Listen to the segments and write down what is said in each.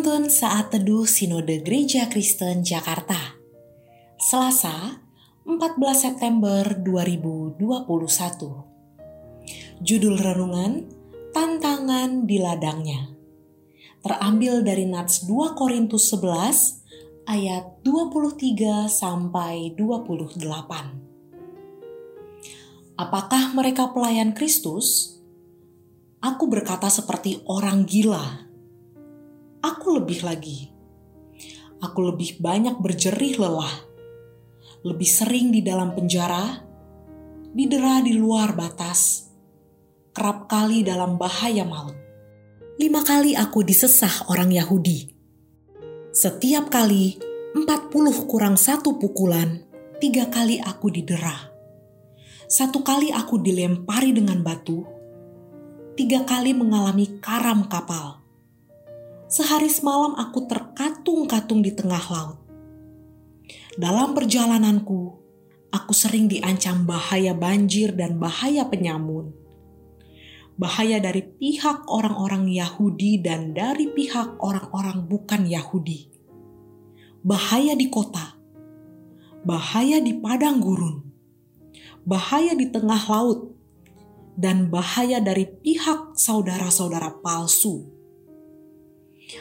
Penuntun Saat Teduh Sinode Gereja Kristen Jakarta Selasa 14 September 2021 Judul Renungan Tantangan di Ladangnya Terambil dari Nats 2 Korintus 11 ayat 23 sampai 28 Apakah mereka pelayan Kristus? Aku berkata seperti orang gila. Aku lebih lagi. Aku lebih banyak berjerih lelah. Lebih sering di dalam penjara, didera di luar batas, kerap kali dalam bahaya maut. Lima kali aku disesah orang Yahudi. Setiap kali empat puluh kurang satu pukulan, tiga kali aku didera. Satu kali aku dilempari dengan batu, tiga kali mengalami karam kapal. Sehari semalam aku terkatung-katung di tengah laut. Dalam perjalananku, aku sering diancam bahaya banjir dan bahaya penyamun. Bahaya dari pihak orang-orang Yahudi dan dari pihak orang-orang bukan Yahudi. Bahaya di kota, bahaya di padang gurun, bahaya di tengah laut, dan bahaya dari pihak saudara-saudara palsu.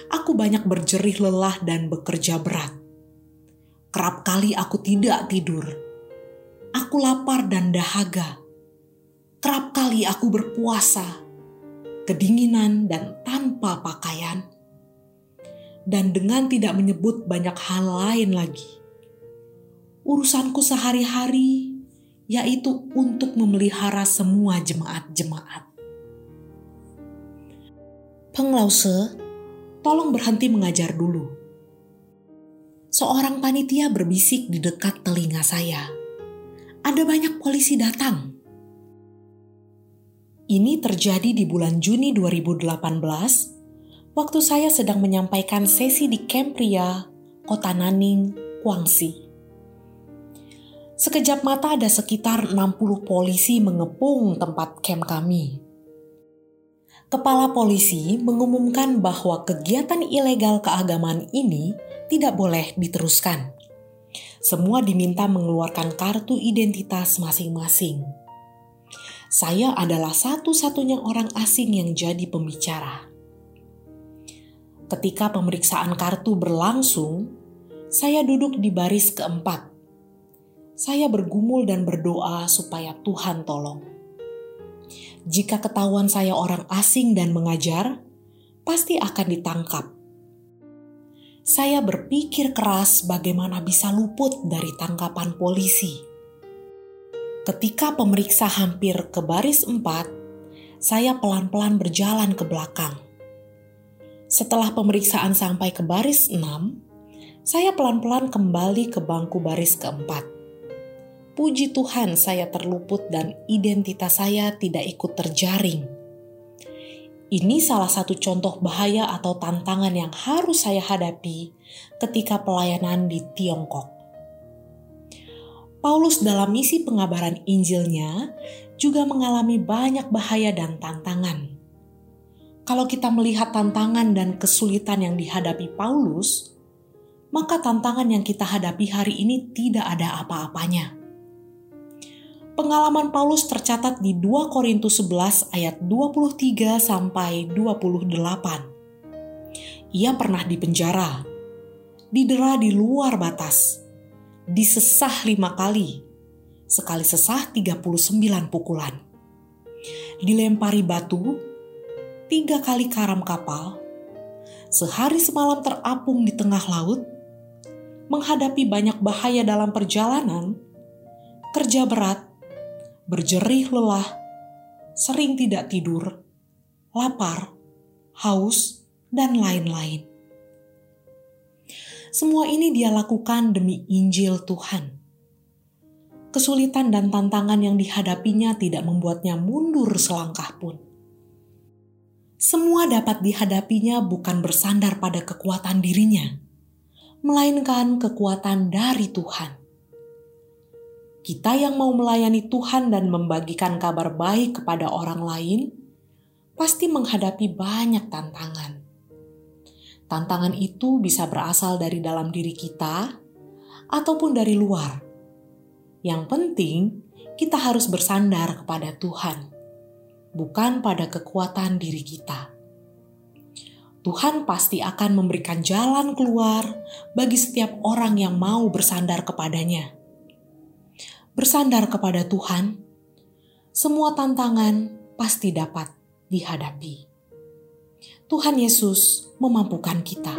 Aku banyak berjerih lelah dan bekerja berat. Kerap kali aku tidak tidur. Aku lapar dan dahaga. Kerap kali aku berpuasa, kedinginan dan tanpa pakaian. Dan dengan tidak menyebut banyak hal lain lagi. Urusanku sehari-hari yaitu untuk memelihara semua jemaat-jemaat. Penglause, tolong berhenti mengajar dulu. Seorang panitia berbisik di dekat telinga saya. Ada banyak polisi datang. Ini terjadi di bulan Juni 2018, waktu saya sedang menyampaikan sesi di Camp Ria, Kota Naning, Guangxi. Sekejap mata ada sekitar 60 polisi mengepung tempat camp kami. Kepala polisi mengumumkan bahwa kegiatan ilegal keagamaan ini tidak boleh diteruskan. Semua diminta mengeluarkan kartu identitas masing-masing. Saya adalah satu-satunya orang asing yang jadi pembicara. Ketika pemeriksaan kartu berlangsung, saya duduk di baris keempat saya bergumul dan berdoa supaya Tuhan tolong. Jika ketahuan saya orang asing dan mengajar, pasti akan ditangkap. Saya berpikir keras bagaimana bisa luput dari tangkapan polisi. Ketika pemeriksa hampir ke baris empat, saya pelan-pelan berjalan ke belakang. Setelah pemeriksaan sampai ke baris enam, saya pelan-pelan kembali ke bangku baris keempat puji Tuhan saya terluput dan identitas saya tidak ikut terjaring. Ini salah satu contoh bahaya atau tantangan yang harus saya hadapi ketika pelayanan di Tiongkok. Paulus dalam misi pengabaran Injilnya juga mengalami banyak bahaya dan tantangan. Kalau kita melihat tantangan dan kesulitan yang dihadapi Paulus, maka tantangan yang kita hadapi hari ini tidak ada apa-apanya pengalaman Paulus tercatat di 2 Korintus 11 ayat 23 sampai 28. Ia pernah dipenjara, didera di luar batas, disesah lima kali, sekali sesah 39 pukulan, dilempari batu, tiga kali karam kapal, sehari semalam terapung di tengah laut, menghadapi banyak bahaya dalam perjalanan, kerja berat, berjerih lelah, sering tidak tidur, lapar, haus, dan lain-lain. Semua ini dia lakukan demi Injil Tuhan. Kesulitan dan tantangan yang dihadapinya tidak membuatnya mundur selangkah pun. Semua dapat dihadapinya bukan bersandar pada kekuatan dirinya, melainkan kekuatan dari Tuhan kita yang mau melayani Tuhan dan membagikan kabar baik kepada orang lain pasti menghadapi banyak tantangan. Tantangan itu bisa berasal dari dalam diri kita ataupun dari luar. Yang penting, kita harus bersandar kepada Tuhan, bukan pada kekuatan diri kita. Tuhan pasti akan memberikan jalan keluar bagi setiap orang yang mau bersandar kepadanya. Bersandar kepada Tuhan, semua tantangan pasti dapat dihadapi. Tuhan Yesus memampukan kita.